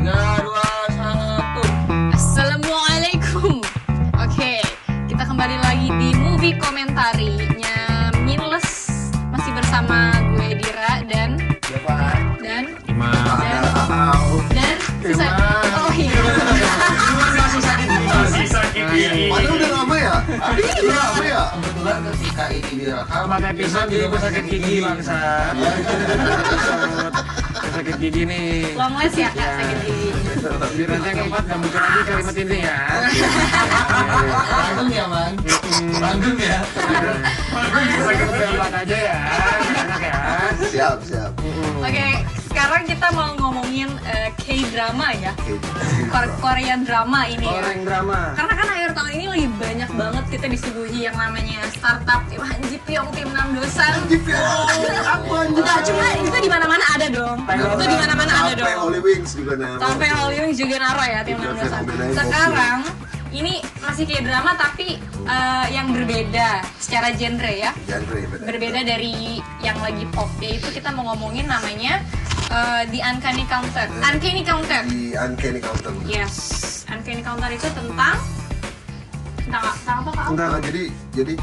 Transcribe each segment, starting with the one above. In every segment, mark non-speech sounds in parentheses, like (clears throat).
Tiga, dua, satu. Assalamualaikum. Oke, kita kembali lagi di movie komentarinya Minles masih bersama gue Dira dan Siapa? dan Ima. dan dan sisa oh iya Masih sakit. Masih sakit. Padahal udah lama ya? Udah lama ya? Kebetulan ketika ini direkam, episode Irfan jadi juga gue sakit gigi bangsa. (laughs) sakit gigi nih. long last ya kak sakit gigi. Biar nanti yang keempat gak muncul lagi kalimat ini ya. Langgeng ya, Man? Langgeng ya? Sakit keempat aja ya. Enak ya. Siap, siap. Oke, sekarang kita mau ngomongin eh, K-drama ya, Korean drama ini ya. Orang drama. Karena kan akhir tahun ini lagi banyak banget kita disuguhi yang namanya startup tim Hanji Pyong, tim Nam Dosan. Anjir, ya. Apa anjir? Enggak, cuma itu di mana-mana ada dong. Itu di mana-mana ada Sampai dong. Holy Wings juga nama. Sampai Hollywood juga naruh ya tim Iya, Nam Dosan. Sekarang ini masih kayak drama tapi eh, yang berbeda secara genre ya. Genre beda. Berbeda dari yang lagi pop yaitu kita mau ngomongin namanya eh, The Uncanny Counter. Uncanny Counter. Di Uncanny Counter. Yes. Uncanny Counter itu tentang tentang, tentang apa kak? Nah, jadi jadi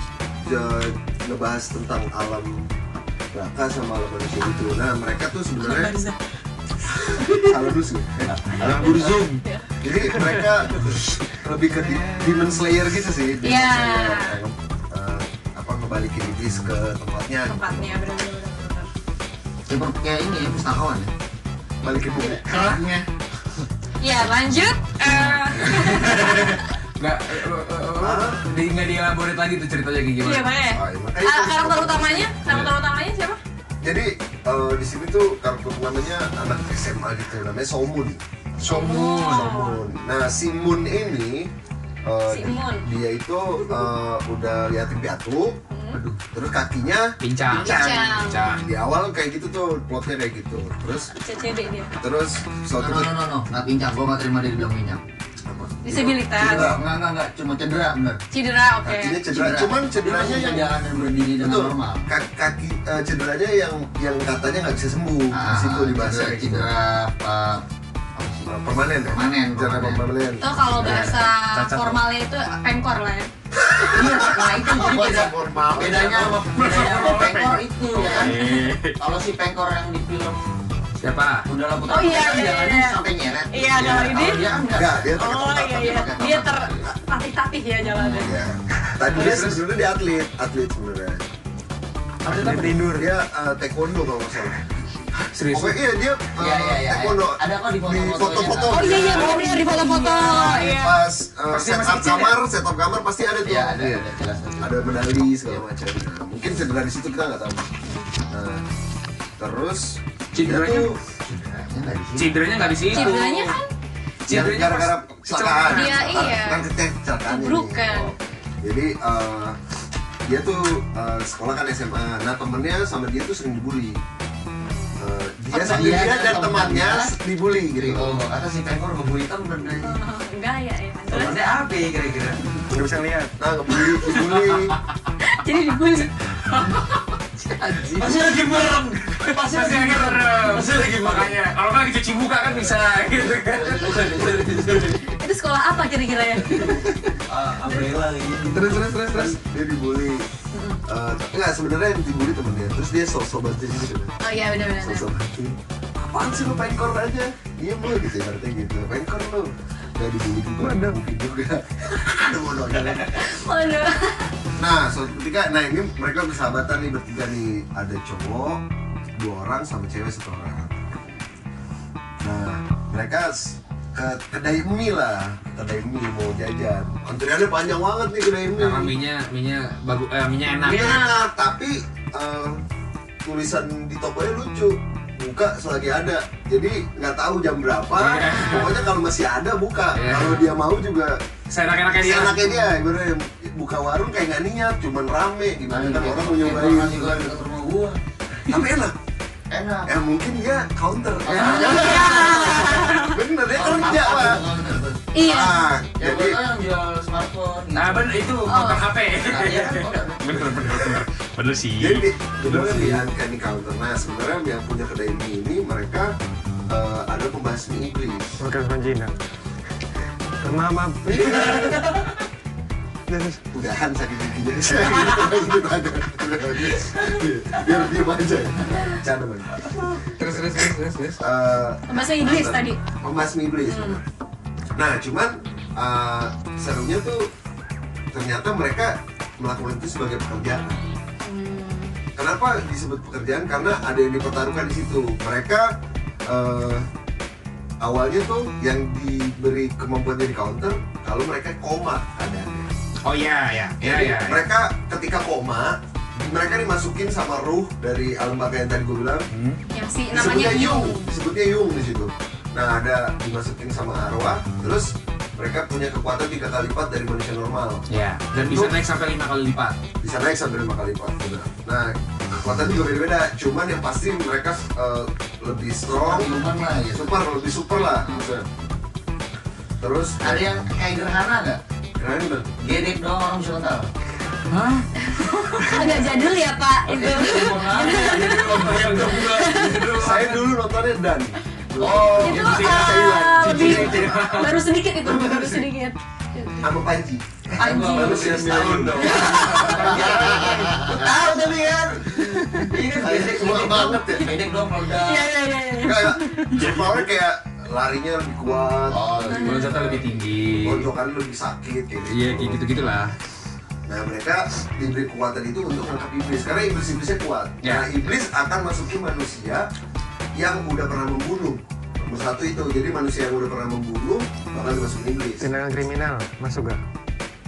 je- ngebahas tentang alam baka sama alam manusia itu. Nah, mereka tuh sebenarnya salah dulu alam burzum. Jadi mereka lebih ke di- Demon Slayer gitu sih. Iya. Slayer, kayak, eh, apa ngebalikin iblis ke tempatnya. Tempatnya benar-benar. Seperti kayak ini ya, pustakawan ya? Balikin bumi. Kerahnya. (laughs) Ya lanjut. Eh, (laughs) Nggak, eh, eh, di nggak dielaborate lagi tuh ceritanya kayak gimana? Iya Pak ya. Ah, iya, Ah, itu- karakter utamanya, karakter utamanya siapa? Jadi eh, di sini tuh karakter namanya anak SMA gitu, namanya Somun. Somun. Somun. Nah si Moon ini eh, Si Moon. dia itu eh, udah yatim piatu, Hmm. terus kakinya Pincang. Pincang. Pincang. di awal kayak gitu tuh plotnya kayak gitu. Terus CCD dia. terus No, suatu no, no, no, no. Nggak pincang, gua nggak terima dia bilang pincang. Disabilitas. Cedera, nggak, nggak, nggak. Cuma cedera, bener. Cedera, oke. kakinya cedera, cuman Dia cederanya yang jalan dan berdiri dengan betul normal. kaki, kaki eh, cederanya yang yang katanya nggak bisa sembuh di Ah, situ di bahasa cedera, gitu. cedera, sih? Eh, permanen ya? Permanen, Cedera permanen. Itu kalau bahasa Cacat. formalnya itu pengkor lah ya. Iya, nah itu jadi beda. Bahasa formal. Bedanya sama bedanya sama pengkor itu ya kan. Kalau si pengkor yang di film Siapa? Gundala Putra Oh, iya, iya, jalannya iya. sampai nyeret. Iya, kalau ini- Kalau dia kan enggak. Dia Oh iya iya, dia tongkat. tertatih-tatih ya jalannya. Ya. Tadi dia sebenarnya dia atlet, atlet sebenarnya. Atlet apa tidur? Dia eh, taekwondo kalau nggak salah. Serius? Pokoknya iya dia eh, Iya, iya, iya. taekwondo. Ada kok di foto-foto. Oh iya iya, benar di foto-foto. Iya. Pas eh, Pasti setup masih kecil ya? kamar, setup kamar pasti ada tuh. Iya, ada, Iya. ada jelas. ada. Ada medali segala macam. Nah, mungkin cedera di situ kita nggak tahu. Nah, terus Cederanya? tuh Cederanya nggak di situ. Cederanya kan Cederanya gara-gara pas- kecelakaan. Dia iya. Kan kecelakaan ini. Kebrukan. Oh. Jadi dia tuh eh, sekolah kan SMA. Nah temennya sama dia tuh sering dibully. Dia Oh, sendiri dia dan temannya dibully gitu. oh, kata si pengkor ngebully temen aja. Oh, Enggak ya ya. Terus Temennya apa ya kira-kira? Nggak bisa lihat. Nah ngebully, (laughs) dibully. jadi dibully. Masih lagi merem. Masih lagi merem. Masih lagi merem. Makanya, kalau nggak lagi cuci muka kan bisa gitu kan. Sekolah apa kira-kira ya? Ah, Umbrella gitu. terus terus terus terus dia dibully. Eh, enggak sebenarnya yang dibully temennya. Terus dia sok-sok bantuin gitu. Oh iya benar benar. Sok-sok bantuin. Apaan sih lu pengkor aja? Iya lu gitu ibaratnya gitu. Pengkor lu. Udah dibully juga. Waduh. Mungkin juga. Aduh bodohnya. Waduh. Nah, suatu ketika, nah ini mereka bersahabatan nih bertiga nih Ada cowok, dua orang sama cewek satu orang Nah, mereka ke kedai mie lah. Kedai mie mau jajan. Antriannya panjang banget nih kedai mie Karena minyak, minyak bagus, eh, minyak enak. Mie enak, tapi eh, tulisan di tokonya lucu. Buka selagi ada. Jadi nggak tahu jam berapa. Iya. pokoknya kalau masih ada buka. Iya. kalau dia mau juga Saya enak-enaknya dia. enaknya dia. Ibaratnya buka warung kayak nggak niat cuman rame. Gimana? Kan orang mau nyobain. Dekat rumah gua. tapi enak Enak. ya mungkin (laughs) dia counter Ya. bener dia kerja pak Iya. ah Ya jadi yang jual smartphone. Nah, bener itu Oh. kontak HP. Nah, iya kan, oh, udah. Bener, bener, bener. Bener sih. jadi sebenarnya di uncanny counter nah sebenarnya yang punya kedai mie ini mereka eh, ada membasmi iblis. Bukan sama Cina. Mama. (laughs) Terus Udahan sakit giginya gitu. Biar diem aja. Canda bang. Terus terus terus terus terus. Eh, Bahasa Inggris tadi. membasmi iblis. Nah, cuman eh, serunya tuh ternyata mereka melakukan itu sebagai pekerjaan. Kenapa disebut pekerjaan? Karena ada yang dipertaruhkan di situ. Mereka eh, awalnya tuh yang diberi kemampuan jadi counter kalau mereka koma keadaannya. Oh iya iya iya Jadi iya. mereka ketika koma mereka dimasukin sama ruh dari alam baka yang tadi gue bilang Hmm. Yang si namanya disebutnya Yung. Yung disebutnya Yung di situ nah ada dimasukin sama arwah terus mereka punya kekuatan tiga kali lipat dari manusia normal Ya, dan bisa naik sampai lima kali lipat. bisa naik sampai lima kali lipat benar. nah kekuatan juga beda-beda cuman yang pasti mereka eh, lebih strong Human lah gitu. super lebih super lah terus Ada yang kayak gerhana nggak? Keren bener Gedek doang orang tahu. Hah? Agak jadul ya Pak itu. (laughs) saya dulu nontonnya dan Oh, itu Thailand. lebih baru sedikit itu baru sedikit. sama Panji Panji. baru setahun dong tahu tapi kan ini Gedek semua banget ya Gedek doang kalau udah. Iya iya iya. iya. Kayak kayak larinya lebih kuat, Oh, Loncatnya lebih tinggi. gonjokannya lebih sakit kayak gitu. Iya kayak gitu gitulah. Nah mereka diberi kekuatan itu untuk menangkap iblis karena iblis iblisnya kuat. Ya. Nah iblis akan masuki manusia yang udah pernah membunuh. Nomor satu itu, jadi manusia yang udah pernah membunuh bakal dimasukin iblis. tindakan kriminal masuk gak?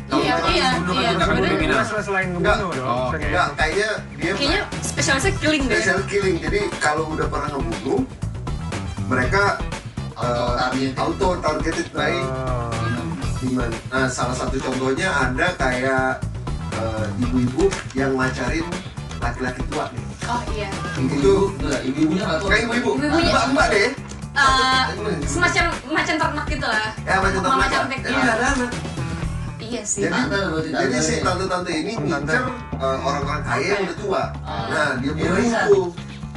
Kalau Iya bukan iya bunuh iya. kan bukan sebenarnya kriminal. Selain selain Enggak. membunuh dong. Oh, Kayak Enggak, gitu. kayaknya dia Kayaknya spesialisnya killing deh. special killing. Jadi kalau udah pernah ngebunuh, mereka Auto eh, targeted. auto targeted by Oh. Gimana? Nah, salah satu contohnya ada kayak eh, ibu-ibu yang macarin laki-laki tua nih. Oh iya. Itu Enggak, ibu-ibunya nggak tahu. kayak ibu-ibu, Ibu-ibunya- mbak-mbak deh. Eh, semacam macan ternak gitu lah. Ya, macam Mama ternak. cantik. Tapi Iya. Iya sih. Jadi, Tante jadi si tante-tante ini Oh, ngincer eh, orang-orang kaya yang udah tua. Ah. Nah, dia bunuh tuh.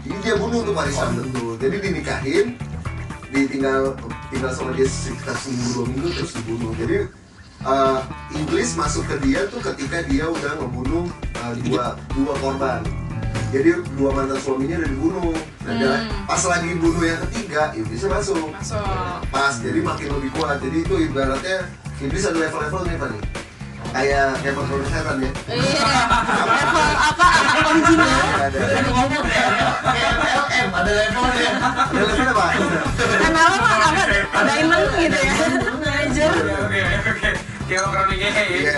Jadi dia bunuh tuh warisan tentu. Jadi dinikahin, ditinggal tinggal sama dia sekitar seminggu dua minggu terus dibunuh. Jadi eh, iblis masuk ke dia tuh ketika dia udah ngebunuh eh, dua dua korban. Jadi dua mantan suaminya udah dibunuh. Nah, Hmm. pas lagi bunuh yang ketiga, iblisnya masuk. Masuk. Pas, jadi makin lebih kuat. Jadi itu ibaratnya iblis ada level-level nih, Pak nih. Kayak kayak kontrol setan ya. Iya. Level apa? Anak ya? Ada. ngomong kayak PLM ada levelnya. Ada levelnya, Pak. Kenal mah apa? Diamond gitu ya. Manager. Oke oke. Kayak orang ini Iya.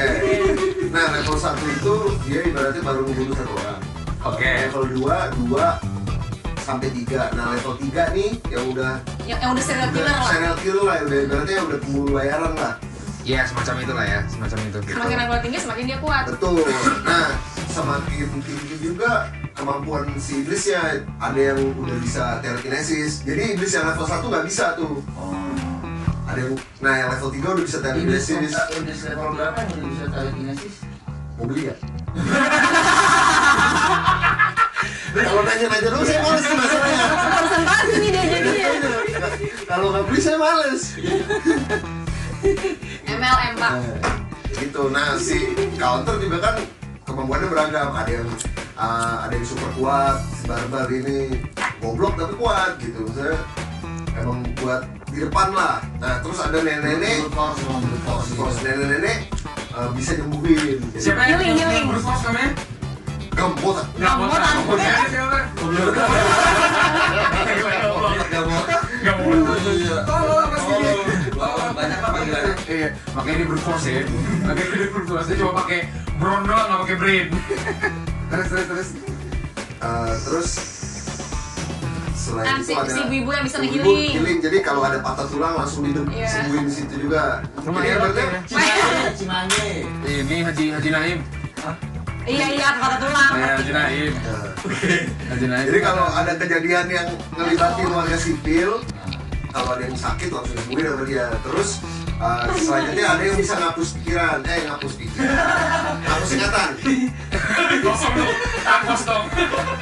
Nah, level 1 itu dia ibaratnya baru membunuh satu orang. Oke. Level 2, 2 sampai 3. Nah, level 3 nih yang udah Yang, yang udah serial killer lah. serial killer lah, udah ibaratnya udah pembunuh bayaran lah. Iya semacam itulah ya, semacam itu. Semakin level tinggi semakin dia kuat. Betul. Nah, semakin tinggi juga kemampuan si iblisnya ada yang udah bisa telekinesis. Jadi iblis yang level 1 nggak bisa tuh. Ada yang nah yang level 3 udah bisa Iblis telekinesis. Iblis level berapa yang udah bisa telekinesis? Mau beli ya? (laughs) Kalau nanya-nanya dulu saya males nih masalahnya. Presentasi nih dia jadinya. Kalau nggak beli saya males. MLM pak. Nah, gitu. Nah si counter juga kan kemampuannya beragam. Ada yang uh, ada yang super kuat, si barbar ini goblok tapi kuat gitu. Maksudnya emang buat di depan lah. Nah terus ada nenek-nenek, gitu. terus nenek-nenek uh, bisa nyembuhin. Siapa yang Healing, healing. Bruce Force namanya? Gembot. Nggak mau Gambotan. tahu. Siapa? Gak mau. Iya, makanya Bruce Force ya. Makanya Force. Dia cuma pakai brown doang, nggak pakai brain. (laughs) Terus terus terus. Uh, terus selain Ah, itu si- ada si ibu-ibu yang bisa nge-healing. healing. Jadi kalau ada patah tulang langsung Iya. disembuhin di situ juga. Lumayan ibaratnya oke. Cimanye, Cimanye. Ini Haji Haji Naim. Iya iya kata tulang. Saya Haji Naim. (laughs) Haji Naim. Jadi kalau ada kejadian yang ngelibatin warga sipil, kalau ada yang sakit langsung disembuhin sama dia. Terus uh, selanjutnya ada yang bisa ngapus pikiran, eh ngapus pikiran, ngapus ingatan. kosong dong. Angkos dong.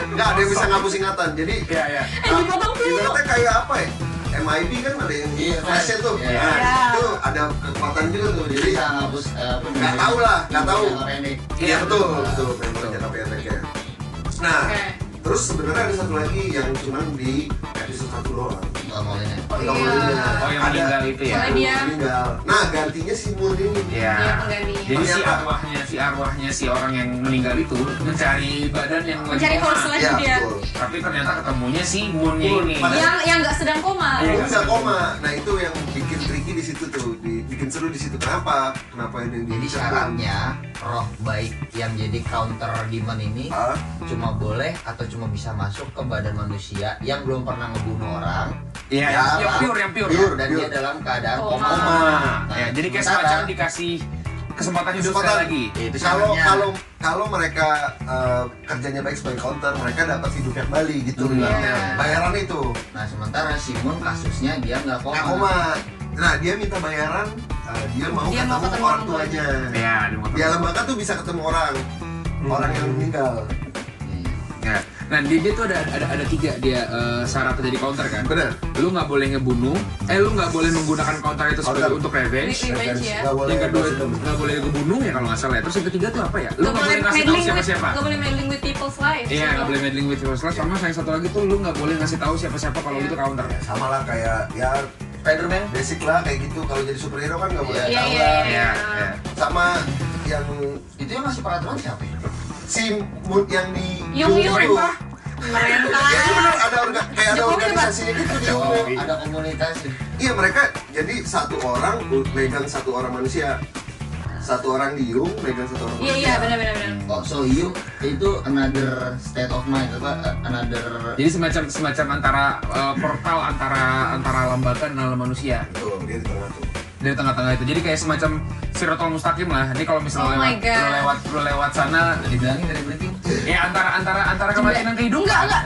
Enggak ada yang bisa ngapus ingatan. Jadi Iya iya. Eh dipotong tuh. ibaratnya kayak apa ya? MIB kan ada yang Iya, flashnya tuh. iya. Nah, Iya. itu ada kekuatan juga tuh. Jadi bisa ngapus eh, nggak tahu lah, nggak tahu. Pendek. Iya betul, betul, memang jangka pendeknya. Nah, Oke. Terus sebenarnya ada satu lagi yang cuman di episode satu doang. Nggak. Oh Nggak iya. Oh yang Ada- meninggal itu ya? Soalnya dia meninggal. Nah, gantinya si Moon ini. Iya. Penggantinya. Jadi si arwahnya si arwahnya si orang yang meninggal itu mencari badan yang Mencari lagi Ya, dia. betul. Tapi ternyata ketemunya si Moonnya Moon. ini. Yang yang nggak sedang koma. Iya. Moon bisa koma. Nah, itu yang bikin tricky di situ tuh, di- bikin seru di situ. Kenapa? Kenapa ini Jadi syaratnya roh baik yang jadi counter demon ini Ah, cuma boleh atau cuma bisa masuk ke badan manusia yang belum pernah ngebunuh orang Iya, Ya, yang pure, yang pure. Pure. dan dia dalam keadaan Koma. koma. Koma. Nah, Ya, jadi kayak sementara- semacam dikasih kesempatan hidup Kesempatan. sekali lagi. Itu kalau kalau kalau mereka eh, kerjanya baik sebagai counter, mereka dapat hidupnya kembali gitu. Iya. Bayaran itu. Nah sementara Simon kasusnya dia nggak koma. Nggak koma. Nah, dia minta bayaran, eh, dia mau Dia ketemu mau ketemu orang tuanya. Ya, di muka. Di alam baka tuh bisa ketemu orang, orang yang meninggal. Ya. Nah, dia, dia tuh ada ada ada tiga dia eh, syarat jadi counter kan. Bener. Lu nggak boleh ngebunuh, eh lu nggak boleh menggunakan counter itu sebagai Counter. untuk revenge. Revenge ya. Nggak boleh Yang kedua nggak boleh ngebunuh ya kalau nggak salah. ya. Terus yang ketiga tuh apa ya? Lu Gak nggak boleh ngasih tahu siapa siapa. gak boleh meddling with people's lives. Iya, nggak boleh meddling with people's life. Sama yang satu lagi tuh lu nggak boleh ngasih tahu siapa siapa kalau itu counter. Ya, sama lah kayak ya Spiderman. basic lah kayak gitu. Kalau jadi superhero kan nggak boleh Iya, Iya, tahu iya, lah. iya. Ya, ya. Sama yang Itu yang ngasih peraturan siapa ya? si mood yang di Yung Yung. itu. Merentah. Ya itu bener ada orga, kayak ada Jokowi, organisasinya gitu di Oh, ada komunitas. Iya mereka jadi satu orang megang satu orang manusia, satu orang di Yung megang satu orang Iya iya benar benar benar. Oh, so you itu another state of mind apa? Another Jadi semacam semacam antara eh, portal antara antara lambakan dan alam manusia Betul, dia di tengah tuh. dari tengah-tengah itu. Jadi kayak semacam sirotol mustaqim lah. Jadi kalau Oh misalnya my lewat, lu lewat lu lewat sana, dibilangin dari briefing. ya antara antara antara kematian dan kehidupan. Enggak enggak,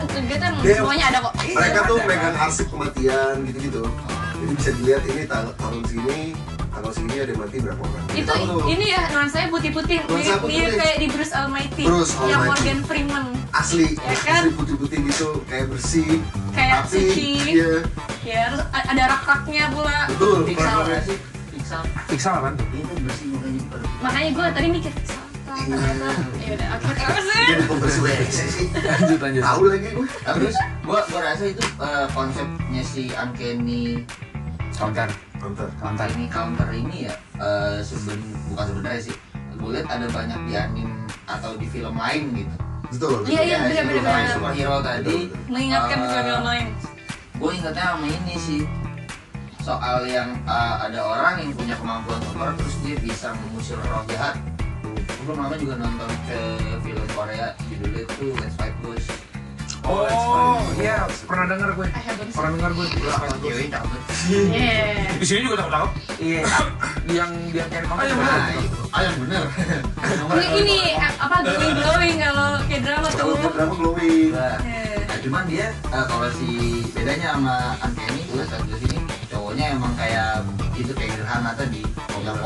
Dia- semuanya ada kok. Mereka tuh megang arsip kematian gitu-gitu. Jadi bisa dilihat ini tahun segini, tanggal segini ada yang mati berapa orang. Itu ini ya nuansanya putih-putih, mirip putih. mirip kayak di Bruce Almighty, Bruce yang Almighty. Morgan Freeman, asli, Ya kan? asli putih-putih gitu, kayak bersih, kayak rapi, suci, iya, ya terus ada rak-raknya pula. betul. Pixel sih? Pixel. Pixel? Itu bersih. Makanya gue tadi mikir apa? Ya udah, oke terus ya. Dia bukan bersih WC sih. Lanjut lanjut. Tahu lagi gue. Terus gua gua rasa itu eh, konsepnya si Uncanny Counter. Nonton. Counter. ini counter ini ya eh, seben bukan sebenarnya sih gue lihat ada banyak di anim atau di film lain gitu Betul. Iya, iya, Ya, bener, si bener, film bener. superhero tadi Mengingatkan Eh, ke film lain. gue ingetnya sama ini sih soal yang eh, ada orang yang punya kemampuan super terus dia bisa mengusir roh jahat gue belum lama juga nonton ke film Korea judulnya itu Let's Fight Ghost Oh, iya, pernah dengar gue. Pernah dengar gue. cewek cakep Yeah. Di sini juga takut-takut. Iya. Yang dia kayak oh counter. yang bener oh yang bener Ini, ini eh, apa glowing glowing kalau kayak drama Kalau tuh. drama glowing. Nah, Eh, Nah, cuman dia eh, kalau si bedanya sama Uncanny Let's Fight Ghost ini cowoknya emang kayak itu kayak Gerhana tadi yang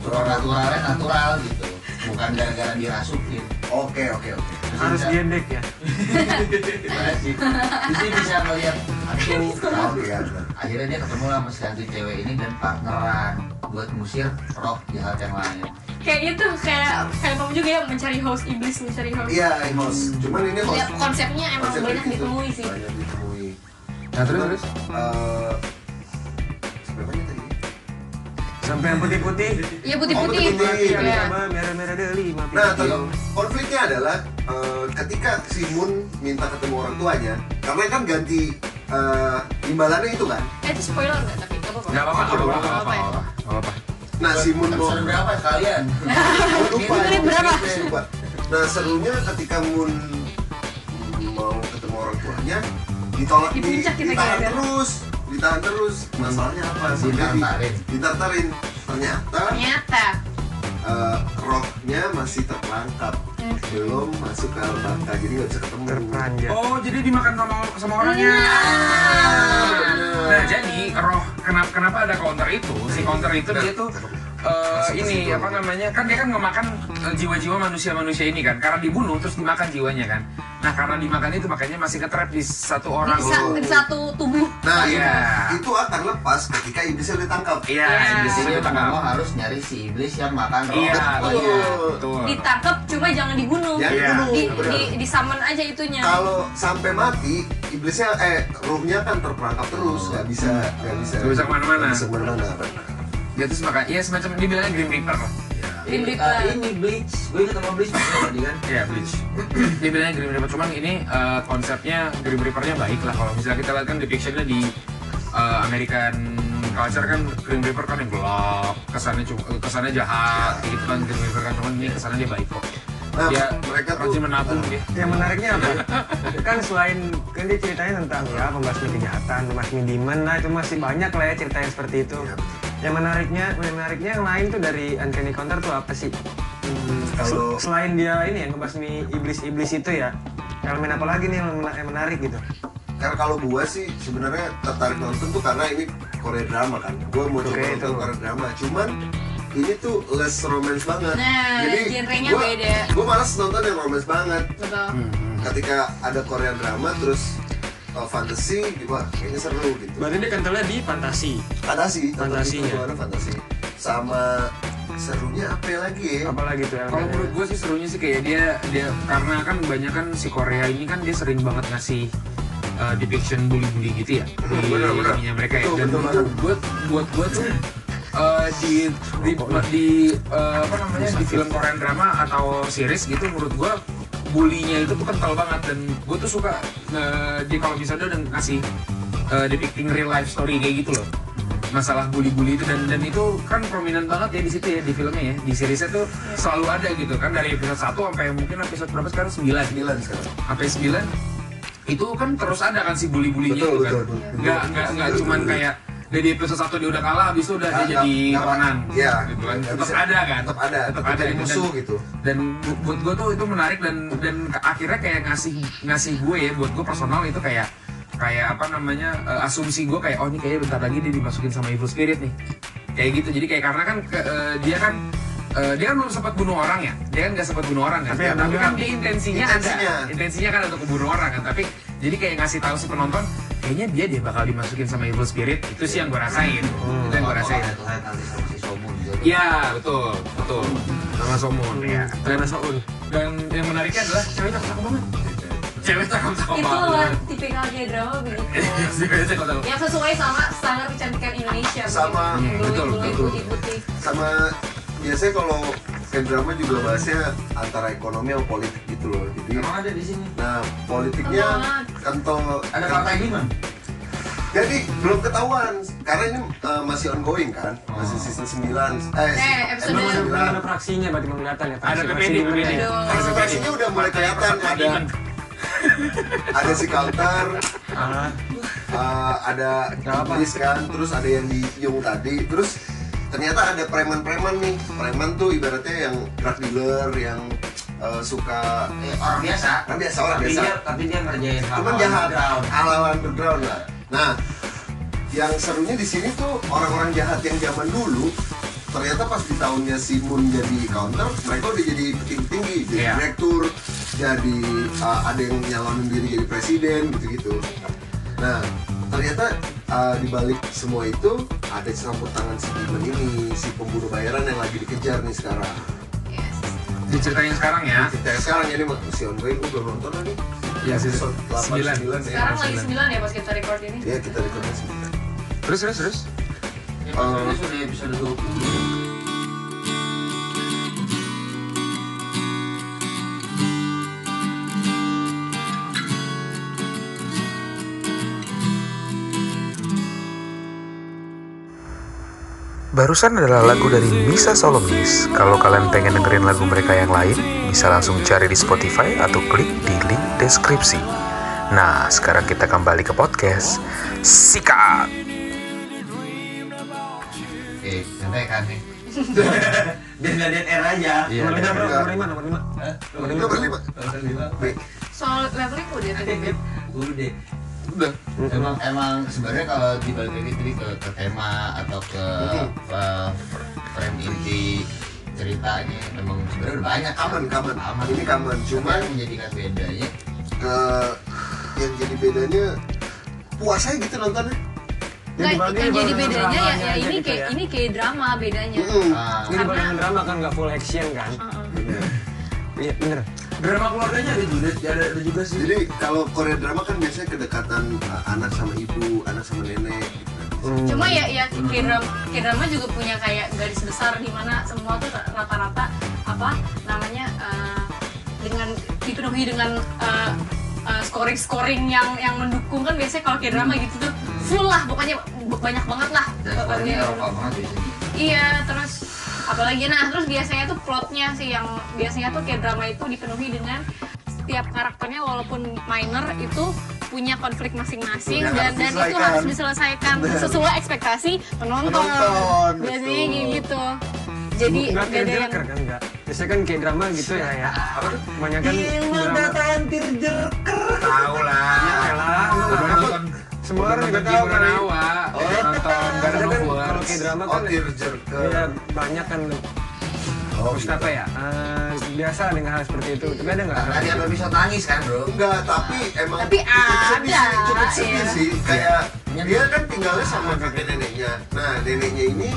supernaturalnya natural gitu bukan gara-gara dirasukin Oke oke oke. Harus diendek ya. Gimana sih? Jadi bisa ngeliat hantu Tahu ya. benar. akhirnya dia ketemu lah sama si hantu cewek ini dan partneran buat ngusir roh jahat yang lain kayak itu kayak kayak kamu juga ya mencari host iblis mencari host. Iya, host. Cuman ini host. Ya, konsepnya emang konsepnya banyak gitu. ditemui sih. Banyak ditemui. Nah, terus terus. Eh, Sampai yang putih-putih. Iya Oh, putih-putih. putih-putih. Iya. merah-merah deli. Nah, ter- konfliknya adalah eh, ketika si Moon minta ketemu orang tuanya, karena kan ganti eh, imbalannya itu kan. Eh itu spoiler nggak tapi nggak apa-apa. Enggak apa-apa, enggak apa-apa, Nggak apa-apa ya. enggak apa-apa. Nah, si Moon mau berapa sekalian Oh, lupa. Menit berapa? Lupa. Nah, serunya ketika Moon mau ketemu orang tuanya, ditolak Di puncak kita ditahan gara-gara. terus, ditahan terus. Masalahnya apa? Sampai di- Ditantarin. Ditantarin. Ternyata Ternyata. eh, rohnya masih terperangkap, Hmm. belum masuk ke alam baka, jadi nggak bisa ketemu. Oh, jadi dimakan sama sama orangnya. Nah. Nah, jadi roh kenapa kenapa ada counter itu? Si counter itu dia tuh eh, ini apa namanya kan dia kan ngemakan eh, jiwa-jiwa manusia-manusia ini kan karena dibunuh terus dimakan jiwanya kan nah karena dimakan itu makanya masih ketrap di satu orang di, sa- di satu tubuh Nah, Iya. itu, itu akan lepas ketika iblisnya ditangkap. iya Iya. iblis itu Jadi tangkap mau harus nyari si iblis yang makan roh. iya Betul. betul betul ditangkap cuma jangan dibunuh Ya, Iya. dibunuh. di, di, di summon aja itunya Kalau sampai mati, iblisnya eh ruhnya kan terperangkap terus, nggak bisa nggak bisa Nggak bisa ke mana-mana. nggak bisa ke mana-mana. Dia terus makan iya semacam dibilangnya Grim Reaper lah Green Ini, Reaper. eh, ini bleach. Gue ingat sama bleach tadi kan. Iya, Bleach. (clears throat) Dia bilangnya Grim Reaper, cuman ini eh, konsepnya Grim Reaper-nya baik lah kalau misalnya kita lihat kan depictionnya di eh, American culture kan Grim Reaper kan yang gelap, kesannya cuma kesannya jahat, gitu kan Grim Reaper kan cuman ini kesannya dia baik kok. Nah, Dia mereka tuh- menabung dia. Yang menariknya apa? kan selain kan dia ceritanya tentang ya pembasmi kejahatan, pembasmi demon, nah itu masih banyak lah ya cerita yang seperti itu. Iya. Yang menariknya, yang menariknya yang lain tuh dari Uncanny Counter tuh apa sih? Hmm, Kalau- se- selain dia ini yang ngebasmi iblis-iblis itu ya, elemen apa lagi nih yang mena- yang menarik gitu? Karena kalau gua sih sebenarnya tertarik nonton tuh karena ini Korea drama kan. Gua mau coba nonton itu. Korea drama, cuman ini tuh less romance banget. Nah, genrenya gua, beda. Gua malas nonton yang romance banget. betul Ketika ada Korea drama terus uh, fantasy, wah kayaknya seru gitu. Berarti dia kentalnya di fantasi. Fantasi, Fantasinya. itu gimana fantasi. Sama serunya apa lagi ya? Apalagi tuh Kalau menurut gue sih serunya sih kayak dia dia karena kan banyak kan si Korea ini kan dia sering banget ngasih uh, depiction bully-bully gitu ya di bener, bener. ininya mereka ya dan betul buat buat gue tuh uh, di di, di uh, apa namanya di film Korean drama atau series gitu menurut gue bullynya itu tuh kental banget dan gue tuh suka uh, dia kalau misalnya udah ngasih uh, depicting real life story kayak gitu loh. Masalah bully-bully itu dan dan itu kan prominent banget ya di situ ya di filmnya ya. Di seriesnya tuh selalu ada gitu kan dari episode 1 sampai mungkin episode berapa sekarang? 9 Sembilan sekarang. sampai 9 itu kan terus ada kan si bully-bullynya itu kan? betul, betul. nggak nggak nggak cuman kayak dari episode 1 dia udah kalah habis itu udah dia Nggak- jadi nggak- Ronan Iya. gitu kan. Tetap ada kan. Tetap ada, tetap ada musuh dan, gitu. dan bu- buat gue tuh itu menarik dan dan akhirnya kayak ngasih ngasih gue ya buat gue personal itu kayak kayak apa namanya eh, asumsi gue kayak oh ini kayaknya bentar lagi dia dimasukin sama evil spirit nih. Kayak gitu. Jadi kayak karena kan ke- eh, dia kan eh, dia kan belum sempat bunuh orang ya? Dia kan nggak sempat bunuh orang kan? Tapi ya, tapi kan dia intensinya, Intensinya. ada. Intensinya. Kan untuk membunuh orang kan? Tapi jadi kayak ngasih tahu si penonton kayaknya dia dia bakal dimasukin sama evil spirit. Itu sih yang gue rasain. Itu yang gue rasain. Iya betul betul. Sama Somun. Ya Karena Soun. dan yang menariknya adalah cewek cakep banget. Cewek cakep cakep itu banget. tipikal kayak drama begitu. (laughs) Cewek cakep cakep yang sesuai sama standar kecantikan Indonesia Sama, hmm, betul, betul. Sama biasanya kalau kayak drama juga bahasnya antara ekonomi sama politik gitu loh. Jadi Emang ada di sini. nah politiknya kental Ada partai Diman. Jadi belum ketahuan karena ini uh, masih ongoing kan, masih season 9 eh, Eh, episode- Belum ada, belum ada 9. fraksinya berarti belum kelihatan ya. ada fraksi- PPD fraksi PPD? Aduh. Fraksinya udah mulai kelihatan (laughs) ada ada si counter, Ah, uh, ada iblis kan, terus ada yang di Yung tadi, terus ternyata ada preman-preman nih, preman tuh ibaratnya yang drug dealer yang uh, suka Eh, orang biasa. kan biasa orang Tapi biasa. dia tapi dia ngerjain cuman jahat. hal-hal underground lah. Nah yang serunya di sini tuh orang-orang jahat yang zaman dulu ternyata pas di tahunnya si Moon jadi counter mereka udah jadi tinggi-tinggi jadi Iya. direktur jadi uh, ada yang nyalonin diri jadi presiden gitu-gitu. Nah ternyata uh, di balik semua itu ada campur tangan si Demon ini si pembunuh bayaran yang lagi dikejar nih sekarang Yes. diceritain sekarang ya kita sekarang ini masih ongoing gue belum nonton lagi Ya, season Episode 8, 9 9. ya. sekarang lagi 9 ya pas kita record ini Ya kita rekomendasi sembilan. terus terus terus Ini maksudnya sudah episode 20. Barusan adalah lagu dari Misa Solomis. Kalau kalian pengen dengerin lagu mereka yang lain, bisa langsung cari di Spotify atau klik di link deskripsi. Nah, sekarang kita kembali ke podcast. Sikat! Oke, santai kan nih. (laughs) Biar nggak dead air aja. Iya, Nomor lima bro, iya. nomor lima, nomor lima. Nomor lima. Soal leveling udah tadi Beb. Udah. Udah Emang emang sebenarnya kalau dibalik lagi tadi ke, ke tema atau ke uh, frame inti ceritanya memang sebenarnya udah banyak? Common, common. Aman. Ini common. Cuman Cuman yang menjadikan bedanya ke yang jadi bedanya puas aja gitu nontonnya. Nggak, dibagi yang jadi bedanya ya, ya ini gitu kayak ya. ini kayak drama bedanya. Mm-mm. ah, Ini Karena- drama kan nggak full action kan? Heeh. Iya bener. Drama keluarganya ada juga, ada, ada juga sih. Jadi kalau Korea drama kan biasanya kedekatan uh, anak sama ibu, anak sama nenek. Gitu. Hmm. Cuma ya ya K-drama, K-drama juga punya kayak garis besar di mana semua tuh rata-rata apa namanya eh, dengan dipenuhi dengan eh, eh, scoring-scoring yang yang mendukung kan biasanya kalau K-drama gitu tuh full lah pokoknya banyak banget lah dan banget Iya, terus apalagi nah terus biasanya tuh plotnya sih yang biasanya tuh kayak drama itu dipenuhi dengan setiap karakternya walaupun minor itu punya konflik masing-masing dan dan itu harus diselesaikan sesuai ekspektasi penonton. Penonton, biasanya betul. gitu. Jadi nggak ada tearjerker kan nggak? Biasanya kan kayak drama gitu ya ya. Banyak kan drama. Tahu lah. Ya lah, semua orang juga tahu kan. Awa, udah nonton Ada Garden kan kalau kayak drama Oh, kan ya banyak kan Oh, Maksud apa ya? Eh, biasa dengan hal seperti itu. Tapi ada nggak? tadi itu? episode nangis kan bro Enggak, tapi emang Tapi sedih ada, sih, cukup sedih iya. sih. Kayak Iya. dia kan tinggalnya sama kakek neneknya. Nah, neneknya ini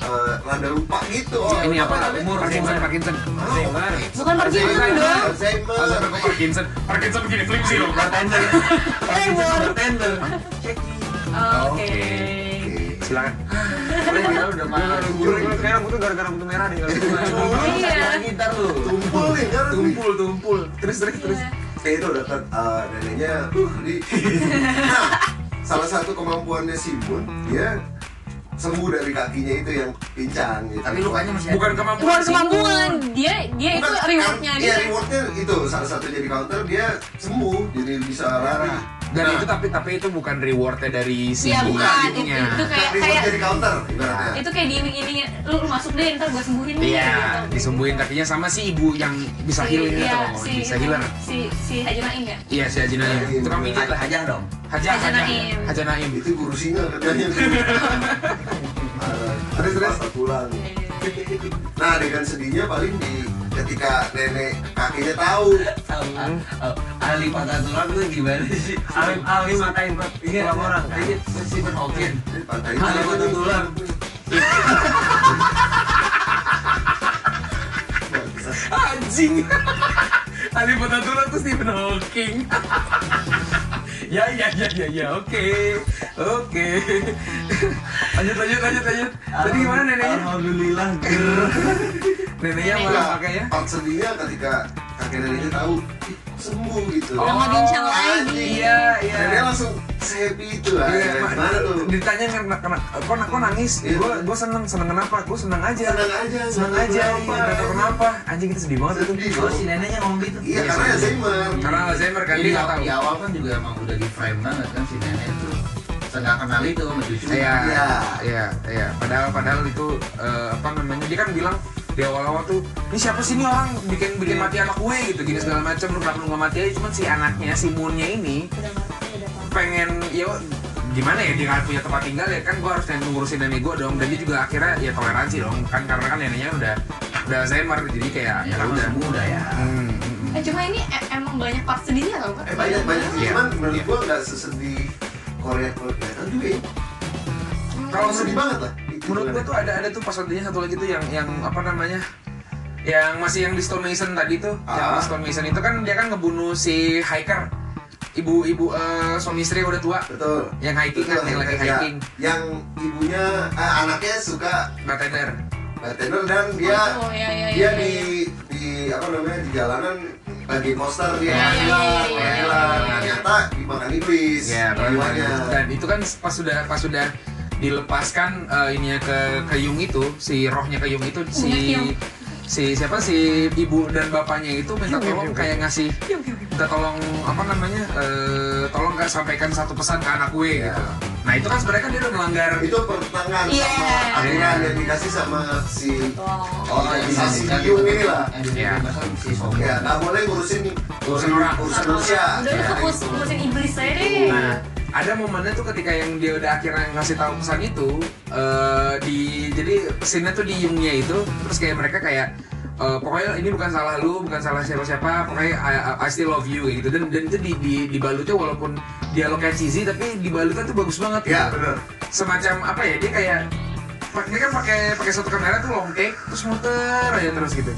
eh, rada lupa gitu. Oh, Ini apa? Umur Parkinson, Parkinson. Alzheimer. bukan Parkinson Alzheimer. dong. Alzheimer. Alzheimer kok Parkinson? Parkinson begini flip sih loh. Bartender. (laughs) Bartender. Oke. Oke. Silakan. (laughs) Udah udah malam Gue kayak rambut tuh gara-gara rambut merah nih kalau gue. Iya. lagi ntar lu Tumpul nih, kan? Tumpul, tumpul. Terus, terus, terus. Iya. Kayak itu dekat eh, neneknya. Jadi, (laughs) nah, salah satu kemampuannya si Bun, dia sembuh dari kakinya itu yang pincang gitu. tapi lukanya masih. Bukan kemampuan Bukan kemampuan, dia dia itu Bukan, rewardnya kan, dia. Iya rewardnya itu salah satu jadi counter dia sembuh jadi bisa lari. Dan Nah, itu tapi tapi itu bukan rewardnya dari si Iya bukan, itu, itu kayak kayak jadi counter ibaratnya. itu kayak diiming-iming lu, lu masuk deh ntar gue sembuhin Iya, gitu. disembuhin kakinya sama si ibu yang bisa Si- healing iya, loh, si, bisa healer. si si Haji Naim ya Iya, si Haji Naim. Naim. Tukang pijat lah. aja dong Haja, Haja Haja. Naim. Haja Naim. itu guru singa katanya. (laughs) Terus, terus. Patah tulang. Nah dengan sedihnya paling di ketika nenek kakinya tahu. Ahli patah tulang itu gimana sih? Alim alim matain tulang orang kan. Ini Stephen Hawking eh, patah ahli patah tulang Anjing. Ali patah tulang tuh Stephen Hawking. Ya ya ya ya ya oke oke. Lanjut lanjut lanjut lanjut. Tadi gimana neneknya? Alhamdulillah neneknya pakai ya? Part sedihnya ketika kakek neneknya tahu. "Ih, sembuh gitu. Udah nggak bincang lagi. iya iya Neneknya langsung happy itu lah. Iya, ya. Ma- Gimana tuh? ditanya kena, kena, kok, kok nangis? Iya. Gue gue seneng, seneng kenapa? Gue seneng aja. Seneng aja, seneng seneng aja. kenapa? Iya, gak tau kenapa. Anjing kita sedih banget itu. Sedih. oh si neneknya ngomong gitu Iya karena Alzheimer. Karena Alzheimer kan Jadi dia nggak tahu. di awal kan juga emang udah di frame banget kan si nenek itu Senggak kenal itu sama cucunya Iya, Iya. iya, iya. Padahal, padahal itu eh, apa namanya? Dia kan bilang di awal-awal tuh, ini siapa sih ini orang bikin bikin mati anak gue gitu, gini segala macam. Lu kenapa lu nggak mati aja? Cuman si anaknya, si Moonnya ini udah udah pengen ya gimana ya dia nggak punya tempat tinggal ya kan gue harus yang ngurusin nenek gue dong dan dia juga akhirnya ya toleransi dong kan karena kan neneknya udah udah Alzheimer jadi kayak Ya ya kan udah muda ya Hmm, hmm, hmm. eh cuma ini e- emang banyak part sedihnya kan Eh banyak banyak sih. Iya. Cuman menurut gua nggak sesedih Korea Korea kan juga ya. Kalau sedih banget lah. Menurut gue gimana? tuh ada ada tuh pas satunya satu lagi tuh yang yang apa namanya yang masih yang di Stonemason tadi tuh yang Ah. di Stonemason itu kan dia kan ngebunuh si hiker ibu-ibu eh, suami istri yang udah tua betul. yang hiking kan yang lagi Ya, hiking Yang ibunya eh, anaknya suka bartender bartender dan dia Oh, iya, iya, dia iya, di di apa namanya di jalanan lagi poster dia Iya, iya, iya, hilang, iya, hilang. iya. ternyata dimakan iblis ya dan itu kan pas sudah pas sudah dilepaskan eh, ininya ke ke Yung itu si rohnya ke Yung itu si si siapa si ibu dan bapaknya itu minta tolong Yung. kayak ngasih minta tolong apa namanya eh, tolong nggak sampaikan satu pesan ke anak gue Ya. gitu nah itu kan sebenarnya kan dia udah melanggar itu pertentangan Iya. sama aturan yang dikasih sama si Oh. organisasi Yung ini lah Iya. ya nggak boleh ngurusin Urusan orang. urusan manusia udah fokus gitu. ngurusin iblis aja deh nah ada momennya tuh ketika yang dia udah akhirnya ngasih tahu pesan itu eh, di jadi pesannya tuh di Yungnya itu terus kayak mereka kayak eh, pokoknya ini bukan salah lu bukan salah siapa siapa pokoknya I, I- still love you gitu dan dan itu di, di dibalutnya walaupun dialognya cheesy tapi dibalutnya tuh bagus banget Ya gitu. benar. semacam apa ya dia kayak dia kan pakai pakai satu kamera tuh long take terus muter aja terus gitu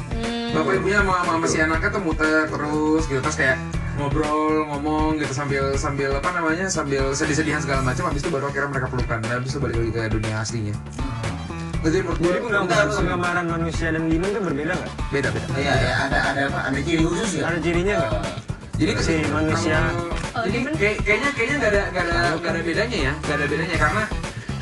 Hmm. bapak ibunya sama, sama si anaknya tuh muter terus gitu terus kayak ngobrol ngomong gitu sambil sambil apa namanya sambil sedih-sedihan segala macam habis itu baru akhirnya mereka pelukan dan habis itu balik lagi ke dunia aslinya. Jadi menurut gue Jadi penggambaran, manusia dan demon itu berbeda nggak? beda beda. Iya, ya, ada ada apa? Ada ciri khusus ya? Ada cirinya nggak? jadi Si manusia. kalau- Oh, jadi kayak- kayaknya kayaknya nggak ada nggak ada nggak ada bedanya ya nggak ada bedanya. Karena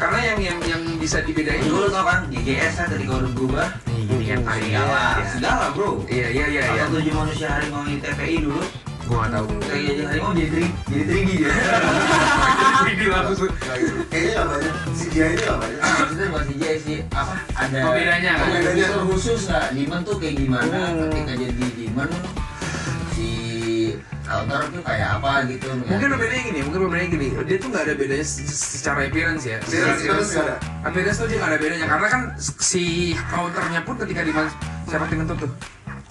karena yang yang yang bisa dibedain Dulu tau kan, GGS kan ketika udah berubah. Ini kan Segala, segala bro. Iya iya iya iya. Tujuh manusia harimau di TPI dulu gua nggak tahu Kayak jadi harimau jadi tri, jadi trigi dia Ini langsung Kayaknya nggak banyak. Si dia ini nggak banyak. Maksudnya bukan CJ sih, apa ada Oh, bedanya, ada bedanya. fitur khusus nggak? Demon tuh kayak gimana Hmm. ketika jadi demon si counter tuh kayak apa gitu mungkin bedanya gini mungkin bedanya gini dia tuh nggak ada bedanya se- secara appearance ya secara Appearance nggak ada. appearance tuh dia nggak ada bedanya karena kan si counternya pun ketika di siapa yang tuh tuh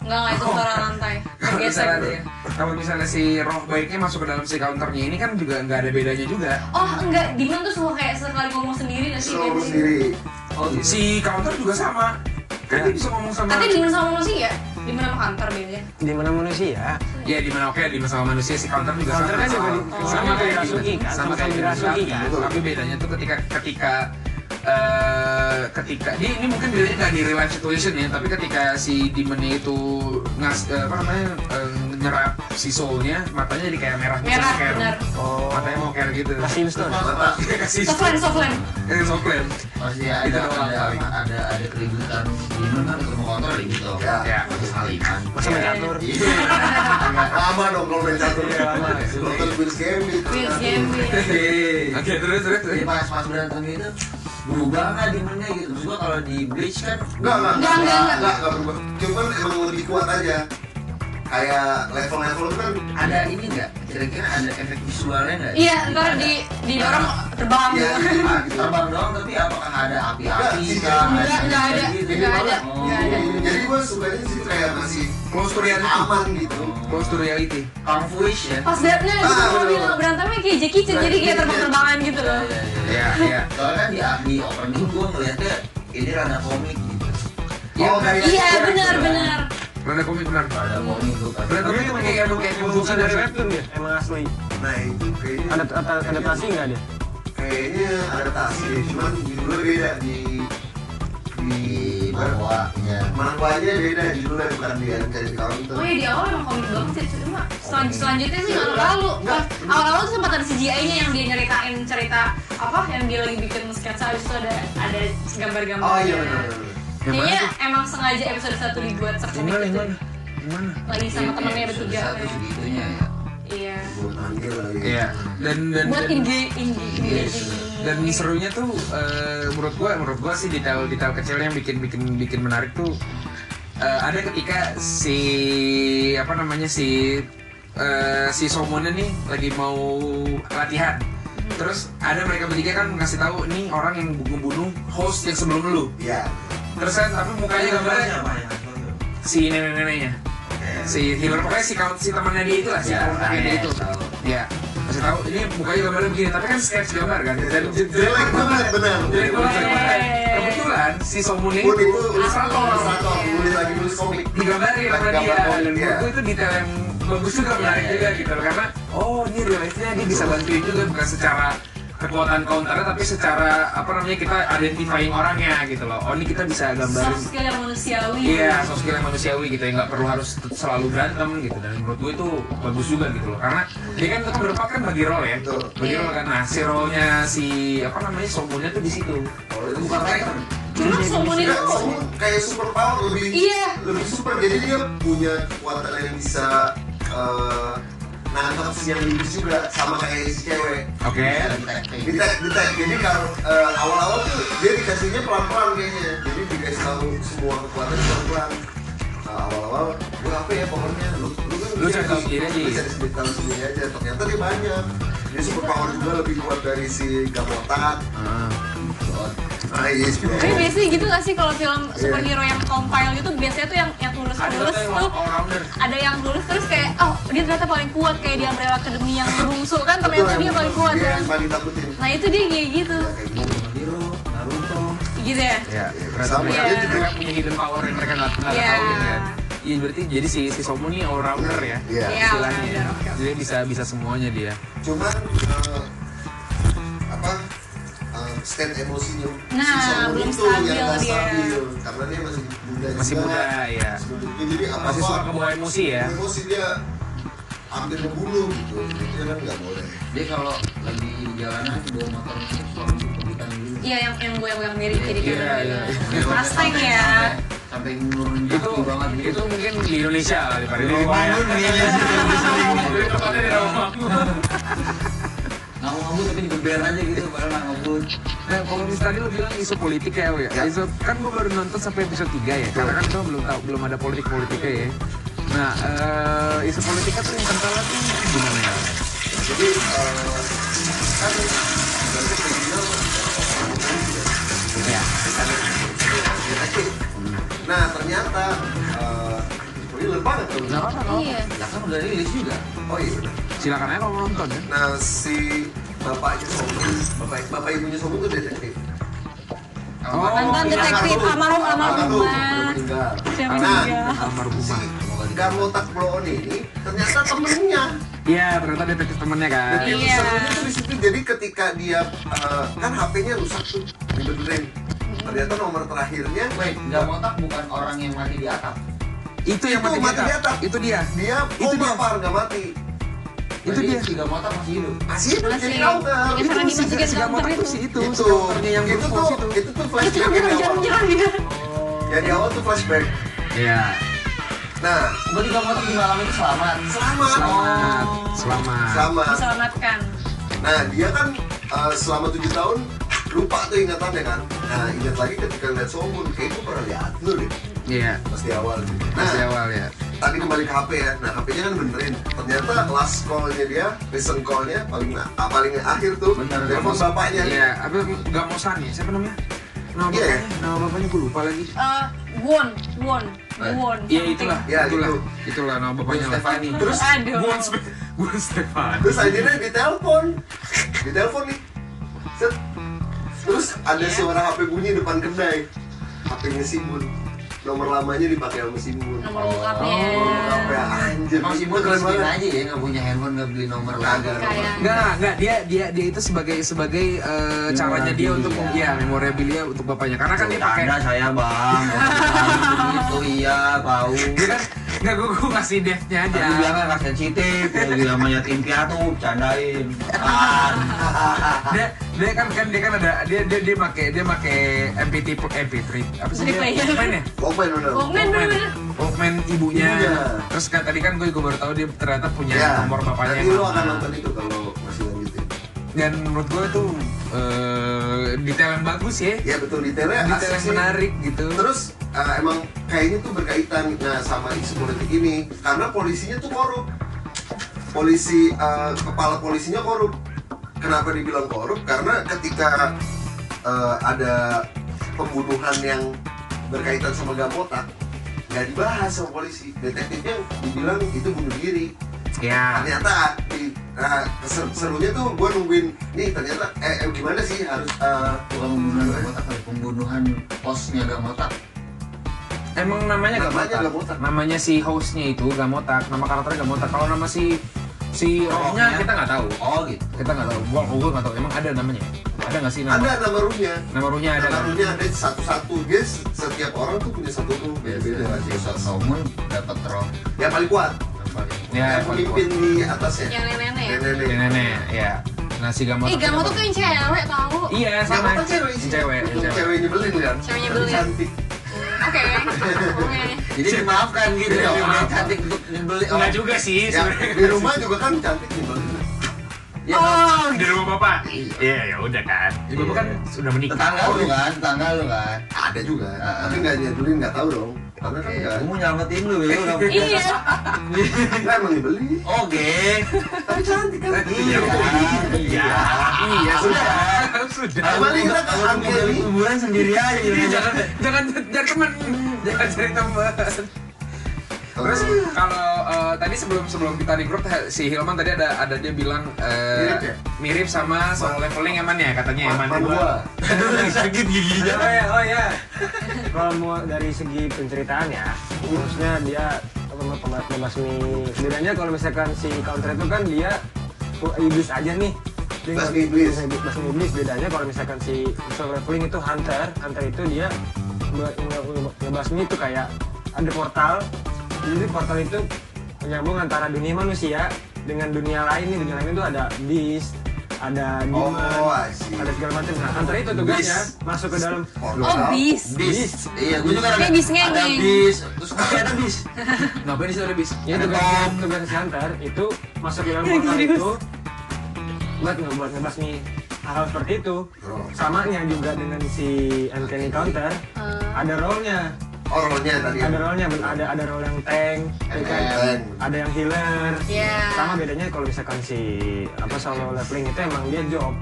Enggak, enggak itu suara lantai. kalau Tergesek. misalnya kalau misalnya si roh baiknya masuk ke dalam si counternya ini kan juga nggak ada bedanya juga Oh enggak, Demon tuh suka kayak sekali ngomong sendiri nggak sih? Kayak sendiri. oh gitu si counter juga sama kan dia bisa ngomong sama Katanya Demon sama manusia, Demon sama kantor bedanya. Di mana manusia? ya di mana oke di mana sama manusia si counter juga Counter sama kan juga di- sama, sama kayak Rasuki kan, sama sama kayak Rasuki kan. tapi bedanya tuh ketika ketika eh ketika di ini mungkin bedanya nggak di real life situation ya tapi ketika si demonnya itu ngas eh, apa namanya eh, nyerap si soulnya matanya jadi kayak merah gitu, Merah, kayak- benar. Oh. matanya mau kayak gitu Kasih Stone. Bapak (laughs) kasih Softland, softland. eh, soklen pasti Itu ada ada ada ada keributan demon kan ketemu counter gitu Ya. Ya. saliman Masa main catur? Iya. (laughs) Lama dong kalau main catur. Iya, lama. Nonton Queen's Gambit. Queen's Gambit. oke terus terus pas pas berantem itu berubah nggak demonnya gitu terus gua kalau di bleach kan Enggak, enggak, Enggak, enggak, enggak. enggak, enggak berubah. Cuman emang lebih kuat aja. Kayak level-level itu kan ada ini nggak kira-kira ada efek visualnya nggak Iya, ntar di didorong terbang Iya, gitu. Ah, terbang doang tapi apakah ada api-api Nggak, nggak, ada. gitu? Nggak ada. Oh. Nggak ada. jadi gue sukanya sih kayak masih close to reality aman gitu. close to reality Kung Fu-ish ya Pas beratnya Ah, gitu kalau bilang berantemnya kayak Jackie Chan jadi kayak terbang-terbangan gitu loh. Iya, iya, iya. ya ya Soalnya kan di, di opening gue ngeliatnya ini rada komik gitu. Oh, Iya, benar benar. Rada komik benar Rada komik gue kan. Benar komik kayak emang kayak Bukan dari dari webtoon ya? Emang asli. Nah itu kayaknya Ada ada- adaptasi nggak dia? kayaknya adaptasi cuman judulnya beda di di bawahnya. manhwanya beda judulnya bukan di Uncanny Counter. Oh iya di awal emang komik banget sih cuma selan- selanjutnya sih nggak terlalu. Awal-awal tuh sempat ada CGI-nya yang dia nyeritain cerita apa yang dia lagi bikin sketsa habis itu ada ada gambar-gambar. Oh iya benar. Kayaknya emang sengaja episode satu dibuat sekomik di itu. mana? Di mana? Lagi sama temennya Episode bertiga. Satu segitunya ya. Iya. Buat Angel lagi. Iya. Dan dan Buat dan, engage engage. dan serunya tuh eh, menurut gua menurut gua sih detail-detail kecil yang bikin bikin bikin menarik tuh eh, ada ketika si apa namanya si eh, si Somonnya nih lagi mau latihan. Terus ada mereka bertiga kan ngasih tahu nih orang yang ngebunuh host yang sebelum lu. Iya. Terus kan tapi mukanya gambarnya siapa ya? si nenek-neneknya. Si healer pokoknya si kawan si temannya dia itu lah si temannya dia itu. tahu. Ya, kasih tahu ini mukanya gambarnya begini, tapi kan sketch gambar kan. Dan Jelek banget benar. Jelek banget Iya, iya, iya. Kebetulan si Somun ini Pun itu ilustrator. ilustrator, nulis lagi nulis komik. digambarin sama Lagi dia dan iya. itu detail yang bagus juga menarik iya, juga iya. gitu karena oh ini real life-nya dia bisa bantuin juga bukan secara kekuatan counternya tapi secara apa namanya kita identifying orangnya gitu loh oh ini kita bisa gambarin Soft skill yang manusiawi. Iya, soft skill yang manusiawi gitu ya, nggak perlu harus selalu berantem gitu. Dan menurut gue itu bagus juga gitu loh, karena dia kan tetap berempat kan bagi role ya, Betul. bagi role kan. Nah, si role-nya si apa namanya somunnya tuh di situ. Oh, itu Bukan Titan. Cuma Somon itu kayak super power lebih Iya. lebih super jadi dia punya kekuatan yang bisa eh, nangkep si yang iblis juga sama kayak si cewek Oke. ditek ditek jadi kalau eh, awal-awal tuh dia dikasihnya pelan-pelan kayaknya jadi dikasih tahu semua kekuatan pelan-pelan Nah, awal-awal gue apa ya pokoknya lu lu kan Lu cari tahu sendiri aja. lu cari sendiri tahu sendiri aja ternyata dia banyak Dia super power juga lebih kuat dari si Gamotak. Ah. Ah, yes, bro. Tapi biasanya gitu gak sih kalau film superhero yang compile gitu biasanya tuh yang yang lulus Ada lulus tuh yang ada yang lulus terus kayak oh dia ternyata paling kuat kayak di Umbrella Academy yang bungsu kan ternyata dia paling kuat Dia kan yang paling takutin. nah itu dia kayak gitu Kayak gitu. Hero, Naruto. gitu ya Ya, ternyata Sama, mereka, dia mereka punya hidden power yang mereka nggak nggak Iya. tahu kan. Iya berarti jadi si si Somo nih all rounder ya. Iya. Iya, Istilahnya. ya. oke, oke. Jadi bisa bisa semuanya dia. Cuman eh, apa stand emosinya Nah, si belum itu stabil yang dia. stabil karena dia masih muda Masih juga. muda ya. Masih muda juga. jadi apa Masih suka kebawa emosi ya. emosi dia hampir membunuh gitu itu kan nggak boleh Dia kalau lagi di jalanan bawa motor selalu dulu. iya yang yang gue yang mirip kiri Iya, kanan iya. Mustang ya Sampai nurunin Itu banget gitu. itu mungkin di Indonesia kali Pak. Di tempatnya di Rawamangun. Ngamuk-ngamuk tapi digeber aja gitu, padahal nggak ngebut. Nah, kalau misalnya tadi lo bilang isu politik ya, ya. Ya. Isu, kan gue baru nonton sampai episode 3 ya. Karena kan gue belum tahu belum ada politik-politiknya ya. Nah, eh, isu politiknya tuh yang kental tuh gimana ya? jadi eh, kan Ya. nah ternyata spoiler banget tuh apa-apa kok. iya Lah kan udah rilis juga. oh iya benar Silakan aja kalau mau nonton ya. Nah si bapaknya Sobun, bapak bapak ibunya Sobun tuh detektif. Oh, mantan iya. detektif almarhum udah almarhumah meninggal. siapa Nah, juga Si. Gamotak Bloon ini ternyata temennya. Iya, ternyata detektif temennya kan. Jadi Iya. serunya tuh di situ. Jadi ketika dia eh, kan HP-nya rusak tuh, dibenerin. Ternyata nomor terakhirnya, Wait, nggak motak bukan orang yang mati di atap. Itu yang Itu mati, mati di atap. Itu dia. dia Itu dia. nggak mati. Itu dia. Si nggak motak masih hidup. Masih hidup Masih. jadi counter. Itu si, si counter Gamotak itu. tuh si itu, itu, yang itu tuh, itu. itu tuh itu flashback kan yang di awal. jalan-jalan Yang di awal tuh flashback. Iya. Nah, Berarti nggak motak di malam itu selamat. selamat. Selamat. Selamat. Selamat. diselamatkan Nah dia kan uh, selama tujuh tahun lupa tuh ingatannya kan. Nah ingat lagi ketika lihat Somun, kayak gue pernah lihat lu deh Iya. pas di awal. Nah Masih awal ya. tadi kembali ke HP ya. Nah HP-nya kan benerin. Ternyata last call-nya dia, listen call-nya paling ah, paling akhir tuh Bener, telepon bapaknya. Iya, apa Gamosan ya? Siapa namanya? Nama Iya. bapaknya, nama bapaknya gue lupa lagi. Eh, Won Won Eh, Won Iya itulah, Iya, itulah, gitu. itulah nama bapaknya lah. Stefani. Terus Ste- Gwen Stefani. terus akhirnya ditelepon, ditelepon nih. Set. Terus ada Iya. suara HP bunyi depan kedai. HP-nya Simun. Nomor lamanya dipakai sama Simun. nomor bokapnya Apa ya anjir. Emang si itu Bun keren banget. aja ya nggak punya handphone nggak beli nomor Kagak. lagi. kayak Enggak, enggak dia dia dia itu sebagai sebagai eh, caranya dia untuk Memorabilia. ya memorabilia untuk bapaknya. Karena kan dia pakai Ada saya bang. (laughs) Itu iya tahu. dia kan enggak gue gue kasih devnya aja. Tadi bilangnya nggak sensitif. Lagi sama yatim piatu, candain. Kan. (laughs) dia dia kan kan dia kan ada dia dia dia pakai dia pakai MP3 MP3 apa sih Jadi dia. Walkman ya Walkman bener. Walkman Walkman ibunya. Ibunya. terus kan tadi kan gue gue baru tahu dia ternyata punya Ya, nomor bapaknya nanti yang lo akan nonton itu kalau masih lanjutin. dan menurut gue itu eh, detail yang bagus ya Ya betul detailnya detail asik yang sih. menarik gitu Terus eh, emang kayaknya tuh berkaitan nah, sama isu politik ini karena polisinya tuh korup. Polisi eh, kepala polisinya korup. Kenapa dibilang korup? Karena ketika eh, ada pembunuhan yang berkaitan sama Gamotak nggak dibahas sama polisi. Detektifnya dibilang itu bunuh diri. ya ternyata di nah, ser- serunya tuh gue nungguin nih ternyata eh, eh, gimana sih harus eh, Bukan pembunuhan gak motak, kali, pembunuhan posnya gak motak. Emang namanya gak Namanya motak Gamotak. namanya si hostnya itu gak motak nama karakternya gak motak kalau nama si si rohnya kita nggak tahu. Oh gitu. kita nggak tahu. Gua gua nggak tahu. Emang ada namanya? Ada nggak sih nama? Ada nama ruhnya. Nama ruhnya ada nama kan? ruhnya ada satu-satu. Dia s- setiap orang tuh punya satu ruh beda-beda. Biasa Salmon dapat roh yang paling kuat. Yang paling ya pemimpin di atasnya. Yang nenek-nenek. Ya nenek. Kuat. nenek ya. Nah si gamotak Ih, Gamo tuh tuh yang cewek tahu. iya sama. Cewek. Sih cewek cewek. nyebelin kan? Cewek nyebelin. cantik Oke. Oke. Jadi dimaafkan gitu. Dia cantik untuk nyebeli enggak juga sih ya, di rumah juga kan cantik nyebelin Ya, Oh, di rumah bapak? Iya. Ya udah kan. Di bapak kan sudah menikah. Tetangga lu kan, tetangga lu kan. ada juga. Ah. tapi nggak nyadulin nggak tahu dong. Karena kan Oke, nggak aku mau nyelamatin lu ya. Iya. nggak emang dibeli. Oke. tapi cantik kan? Iya. iya. Iya. Sudah. sudah. Kembali kita ke Angeli. kuburan sendiri aja Iya, jangan jangan cari teman jangan cari teman Terus kalau eh, tadi sebelum sebelum kita di grup si Hilman tadi ada ada dia bilang eh, Mirip ya? mirip sama solo leveling Eman ya katanya Eman lagi (laughs) sakit giginya. Oh ya, oh ya. Kalau mau dari segi penceritaan ya, maksudnya dia pembasmi. Bedanya kalau misalkan si counter itu kan dia oh, iblis aja nih. Basmi nggak- iblis. Basmi iblis bedanya kalau misalkan si solo leveling itu hunter, hunter itu dia nge- nge- nge- ngebasmi itu kayak ada portal. Jadi portal itu menyambung antara dunia manusia dengan dunia lain nih. Dunia lain itu ada beast, ada Oh, demon, see. ada segala macam. Nah, hunter itu tugasnya Beast. masuk ke dalam Oh, bis. Bis. Iya, gue juga ada. Bis. Ada bis. Terus kok ada bis? Ngapain di situ ada bis? Ya Ada tugas Tom. tugas si hunter itu masuk ke dalam portal itu buat ngebuat ngebasmi hal-hal seperti itu. Oh. Samanya juga dengan si uncanny counter ada role-nya. Oh, role-nya tadi. Ada role-nya, ada ada role yang tank, ya kan? Ada yang healer. Iya. Sama bedanya kalau misalkan si apa solo leveling itu emang dia job.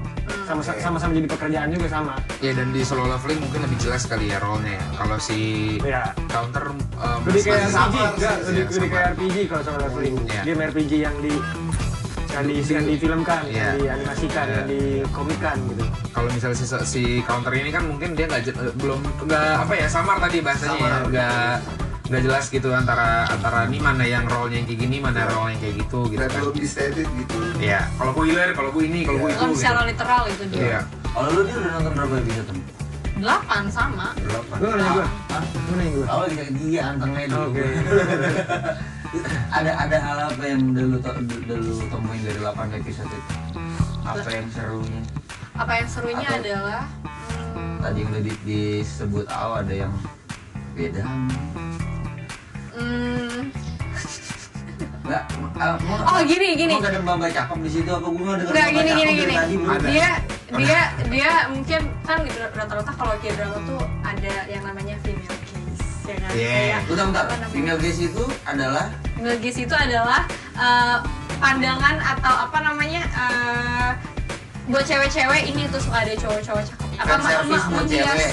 Sama sama-sama jadi pekerjaan juga sama. Ya dan di solo leveling mungkin lebih jelas kali ya role-nya ya. Kalau si Ya. counter um, Lebih kayak RPG, enggak, lebih, ya, lebih kayak. RPG kalau solo leveling. Iya. Game RPG yang di yang di yang difilmkan, Iya. yang dianimasikan, Iya. yang dikomikan gitu. kalau misalnya si, si counter ini kan mungkin dia nggak eh, belum nggak apa ya samar tadi bahasanya ya Samar. nggak nggak jelas gitu antara antara ini mana yang role nya yang kayak gini mana role yang kayak gitu gitu kan belum di stated gitu. Iya, kalau gue healer, kalau gue ini, kalau gue itu. Gitu. secara literal itu dia. Iya. Kalau lu dia udah nonton berapa episode? Delapan sama. Delapan. Lu nanya gue? Hah? Lu nanya gue? Oh, dia, dia antengnya dulu. Oke. (laughs) ada ada hal apa yang udah lu, to- udah lu temuin dari 8 episode itu? Apa yang serunya? Apa yang serunya Atau- adalah hmm, Tadi yang udah di- disebut awal ada yang beda. hmm, Enggak, ah, (laughs) mau- Oh, gini, gini. Mau ada mbak cakep di situ apa gue nggak dengar Enggak mbak gini gini gini. tadi? Dia dia dia mungkin kan rata-rata kalau kayak drama tuh ada yang namanya female ya kan. Iya. Kayak Bentar, bentar. Female gaze itu adalah Female gaze itu adalah eh, pandangan atau apa namanya eh, buat cewek-cewek ini tuh suka ada cowok-cowok cakep. Apa emak- buat cewek.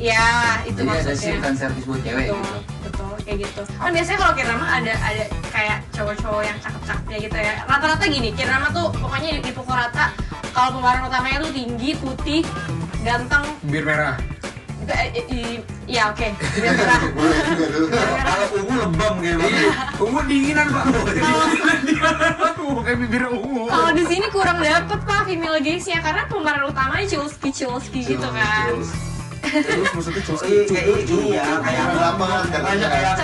Ya, itu jadi ada sih maksudnya. fan service buat cewek betul, gitu. betul kayak gitu kan biasanya kalau K-drama ada ada kayak cowok-cowok yang cakep-cakepnya gitu ya rata-rata gini K-drama tuh pokoknya di, dipukul rata kalau pemeran utamanya tuh tinggi putih ganteng Bir merah. Eh, eh, i- iya oke. (laughs) Kalau ungu lebam kayak Iya, gitu. ungu dinginan pak. Kayak bibir ungu. kalau di sini kurang dapet pak female gaze-nya karena pemeran utamanya Chulsky Chulsky gitu kan Terus maksudnya cowok Iya, kayak iya, kayak Lapangan kan. Banyak kayak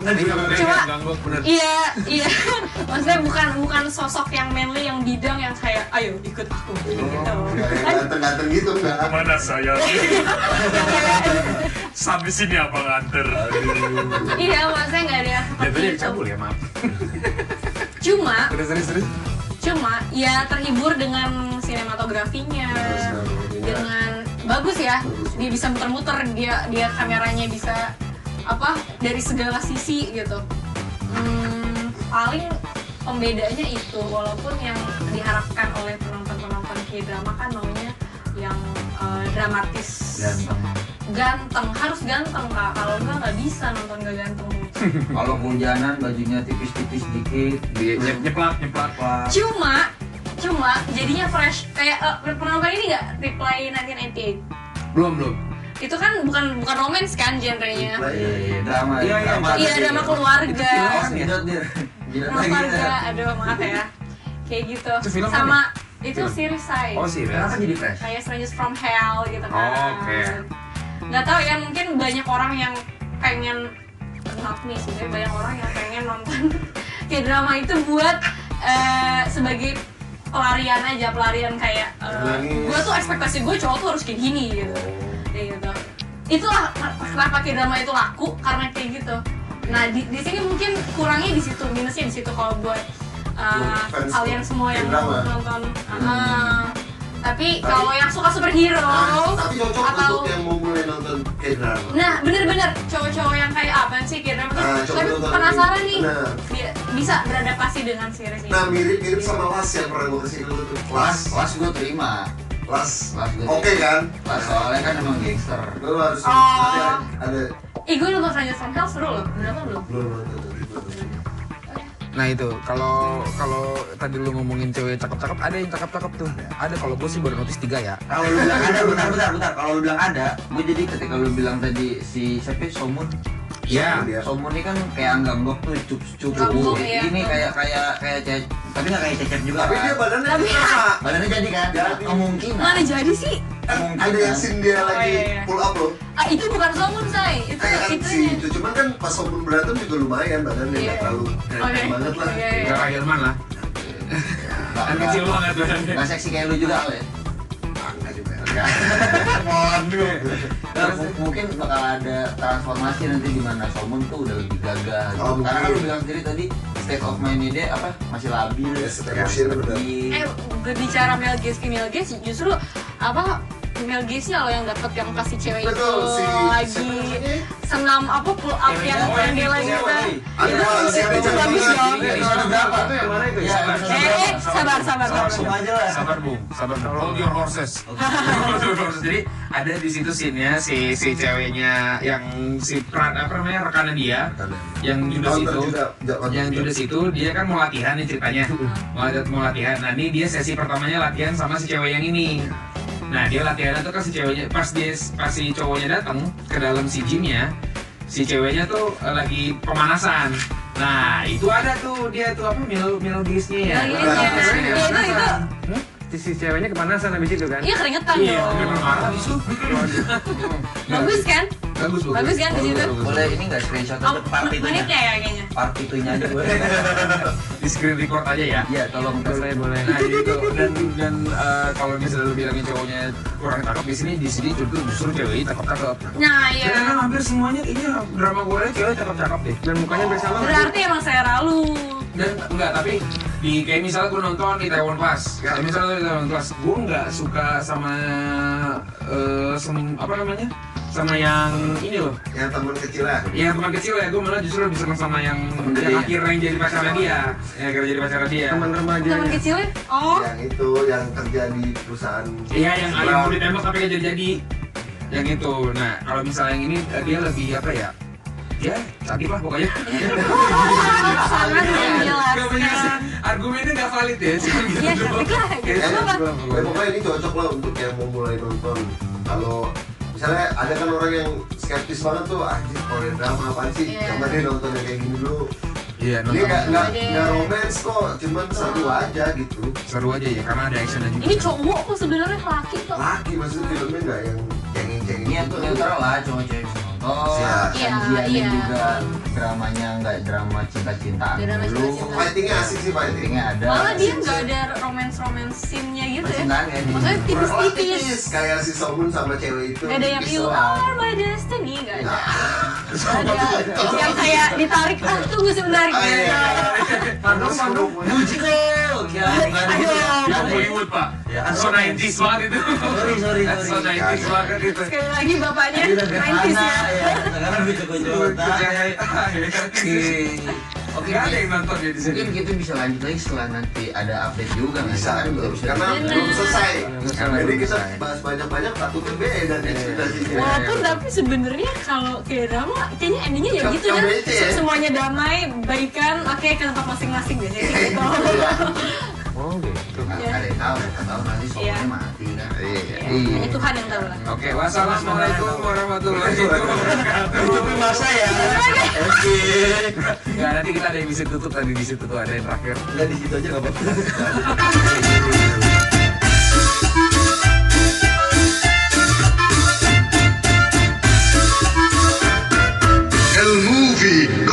kan gitu. Cuma Ganggu bener. iya iya (laughs) maksudnya bukan bukan sosok yang manly yang bidang yang kayak ayo ikut aku gitu Kayak kan ganteng-ganteng gitu enggak. Mana saya? (laughs) Sampai sini apa nganter? (laughs) iya maksudnya nggak ada yang seperti Jatuhnya itu cabul ya maaf. cuma cuma ya terhibur dengan sinematografinya dengan bagus ya dia bisa muter-muter dia dia kameranya bisa apa dari segala sisi gitu hmm, paling pembedanya itu walaupun yang diharapkan oleh penonton-penonton K-drama kan maunya yang eh, dramatis Ganteng. ganteng harus ganteng kak kalau enggak nggak bisa nonton gak ganteng (laughs) Kalau kehujanan bajunya tipis-tipis dikit. Dia nyep- nyeplak nyeplak. Cuma cuma jadinya fresh kayak eh, pernah nonton ini nggak Reply 1998 Belum belum. itu kan bukan bukan romance kan genrenya Iya, iya, drama. Iya, iya, drama. iya drama keluarga Gidot dia. Gidot drama keluarga aduh maaf ya kayak gitu Itu film sama kan itu Film. series saya Oh sih. Kenapa jadi fresh? kayak Strangers from Hell gitu kan Oh, oke. nggak tahu ya mungkin banyak orang yang pengen not me sih banyak orang yang pengen nonton (laughs) kayak drama itu buat eh, sebagai pelarian aja pelarian kayak Nangis. gue tuh ekspektasi gue cowok tuh harus kayak gini gitu. Kayak gitu. Itulah kenapa kayak drama itu laku karena kayak gitu. Nah di, di sini mungkin kurangnya di situ minusnya di situ kalau buat uh, kalian semua yang nonton. Uh, tapi kalau yang suka superhero Nah, tapi cocok atau untuk yang mau mulai nonton K-drama. Nah, bener-bener cowok-cowok yang kayak apa sih kira Ah, coba Tapi penasaran ini. nih, Nah. dia bisa beradaptasi dengan series ini. Nah mirip-mirip sama Las yang pernah gue kasih dulu tuh. Las, kelas gue terima. Las. Gue Oke kan? Kelas soalnya kan emang gangster. Lu harus Oh. ada ada Ih, gue nonton Stranger Hell seru loh. Nonton belum? Nah itu kalau kalau tadi lu ngomongin cewek cakep-cakep ada yang cakep-cakep tuh. Ada kalau gue sih baru notice tiga ya. Kalau lu bilang ada, bentar, bentar, bentar. Kalau lu bilang ada, gue jadi ketika lu bilang tadi si siapa ya, Somun, Iya. Dia. Somun ini kan kayak angganggok tuh cup cup iya. Ini kayak kayak kayak cecep, tapi nggak kayak cecep juga. Tapi kan? dia badannya Tapi- sama. badannya jadi kan? Jadi. Kemungkinan. Mana jadi sih? Kemungkinan. Ada yang scene dia Oh, lagi iya, iya. pull up loh. Ah, itu bukan Somun, say. Itu kan itu si itu cuman kan pas Somun berantem juga lumayan badannya Iya. nggak terlalu keren Oke. banget lah. Oke, iya. Gak kayak Hilman lah. Nggak- Kan kecil banget badannya. Nggak seksi kayak lu juga, Ale. Waduh. Mu- mungkin bakal ada transformasi nanti di mana Somun tuh udah lebih gagah. gitu. Oh, Karena kan lu bilang sendiri tadi state of mind dia apa masih labil. Yes, ya, seperti- Eh, berbicara Mel Gibson, Mel Gibson justru apa Mel Gibson loh yang dapat yang kasih cewek itu si- lagi senam apa pull up yang yang dia lagi kita Ada si itu Richard bagus dong. Berapa? Itu yang mana itu ya? Eh, eh, sabar, sabar, sabar. Langsung aja lah. Sabar bung, sabar. (laughs) Hold your horses. Jadi ada di situ scene-nya si si ceweknya yang si peran apa namanya rekannya dia yang Judas itu yang. Judas itu dia kan mau latihan nih ceritanya mau ada- mau latihan nah ini dia sesi pertamanya latihan sama si cewek yang ini nah dia latihan tuh kan si ceweknya pas dia pas si cowoknya datang ke dalam si gymnya si ceweknya tuh eh, lagi pemanasan nah itu ada tuh dia tuh apa mil mil gisnya ya Mel Gibson, ya. Mil Iya, itu itu Si, si ceweknya kepanasan habis itu kan? iya keringetan Iya, dong. udah marah itu. Bagus kan? Bagus, bagus. Bagus kan di situ? Boleh ini nggak screenshot Oh, untuk part itunya? menitnya ya kayaknya. Part itunya aja gue. (laughs) Di screen record aja ya. Iya, tolong Boleh, boleh. Nah itu dan dan eh, kalau misalnya lu bilangin cowoknya kurang cakep di sini di sini justru justru ceweknya cakep cakep. Nah, iya. Karena hampir semuanya kayaknya drama Korea cewek cakep cakep deh. Dan mukanya bersama Berarti emang saya ralu. Dan enggak tapi di kayak misalnya gue nonton di Taiwan Class, kayak misalnya di Taiwan Class, gue nggak suka sama eh sem- apa namanya sama yang ini loh Yang teman kecilnya. Ya teman kecil ya, gue malah justru lebih seneng sama yang Temen yang akhirnya yang jadi pacarnya dia Ya akhirnya jadi pacarnya dia teman remaja. Teman kecilnya? Oh, Yang itu yang kerja di perusahaan. Iya yang ayam mau ditembak tapi gak jadi-jadi Yang itu, nah kalau misalnya yang ini eh, dia lebih apa ya Ya, cantik lah pokoknya sangat menjelaskan. penjelasan, argumennya gak valid ya gitu Iya, doang. cantik lah. Gitu ya, pokoknya ini cocok lah untuk yang mau mulai nonton. Kalau misalnya ada kan orang yang skeptis banget tuh, anjir Korean drama apaan sih? Iya. Coba deh nonton yang kayak gini dulu. Iya, nonton nggak nggak Deh. nggak romance kok, cuman seru aja gitu. seru aja ya, karena ada actionnya juga Ini cowok kok sebenarnya laki kok. Laki maksudnya filmnya nggak yang cengeng-cengeng. Ini tuh netral lah, cowok-cowok bisa nonton. Iya. Sajiannya Iya, iya. juga dramanya nggak drama cinta-cintaan Drama dulu. cinta-cintaan. Fightingnya asik sih fighting. Fightingnya ada. Malah dia nggak ada romance-romance scene-nya gitu ya. Di- Maksudnya Tipis tipis-tipis. kayak si Somun sama cewek itu. Gak ada yang you are my destiny, gak ada. Ada yang kayak ditarik, ah tunggu sebentar. Iya. Pardon, pardon. Musical. Bukan Aduh. Yang Hollywood pak, so 90s banget itu Sorry, sorry, So sorry. 90s banget itu Sekali lagi bapaknya, Ini udah 90s gerhana ya. ya. Sekarang lebih ke Jota. Oke. Oke, ada yang nonton ya di sini. Mungkin kita bisa lanjut lagi setelah nanti ada update juga nggak Bisa Bisa karena Bener. belum selesai. Karena Jadi kita selesai. bahas banyak-banyak takutnya beda nih ekspektasinya. Walaupun tapi sebenarnya kalau kayak drama kayaknya endingnya ya gitu kan ya? semuanya damai baikan oke ke tempat masing-masing biasanya sih (laughs) tahu loh. Tuh nggak iya. ada yang tahu, enggak tahu nanti iya. semuanya mati kan. Iya. iya. Itu Tuhan yang tahu lah. Oke, wassalamualaikum warahmatullahi wabarakatuh. Tutup masa ya. Oke. Ya nanti kita ada yang bisa tutup tadi di situ tuh ada yang terakhir. Enggak di situ aja nggak apa-apa. movie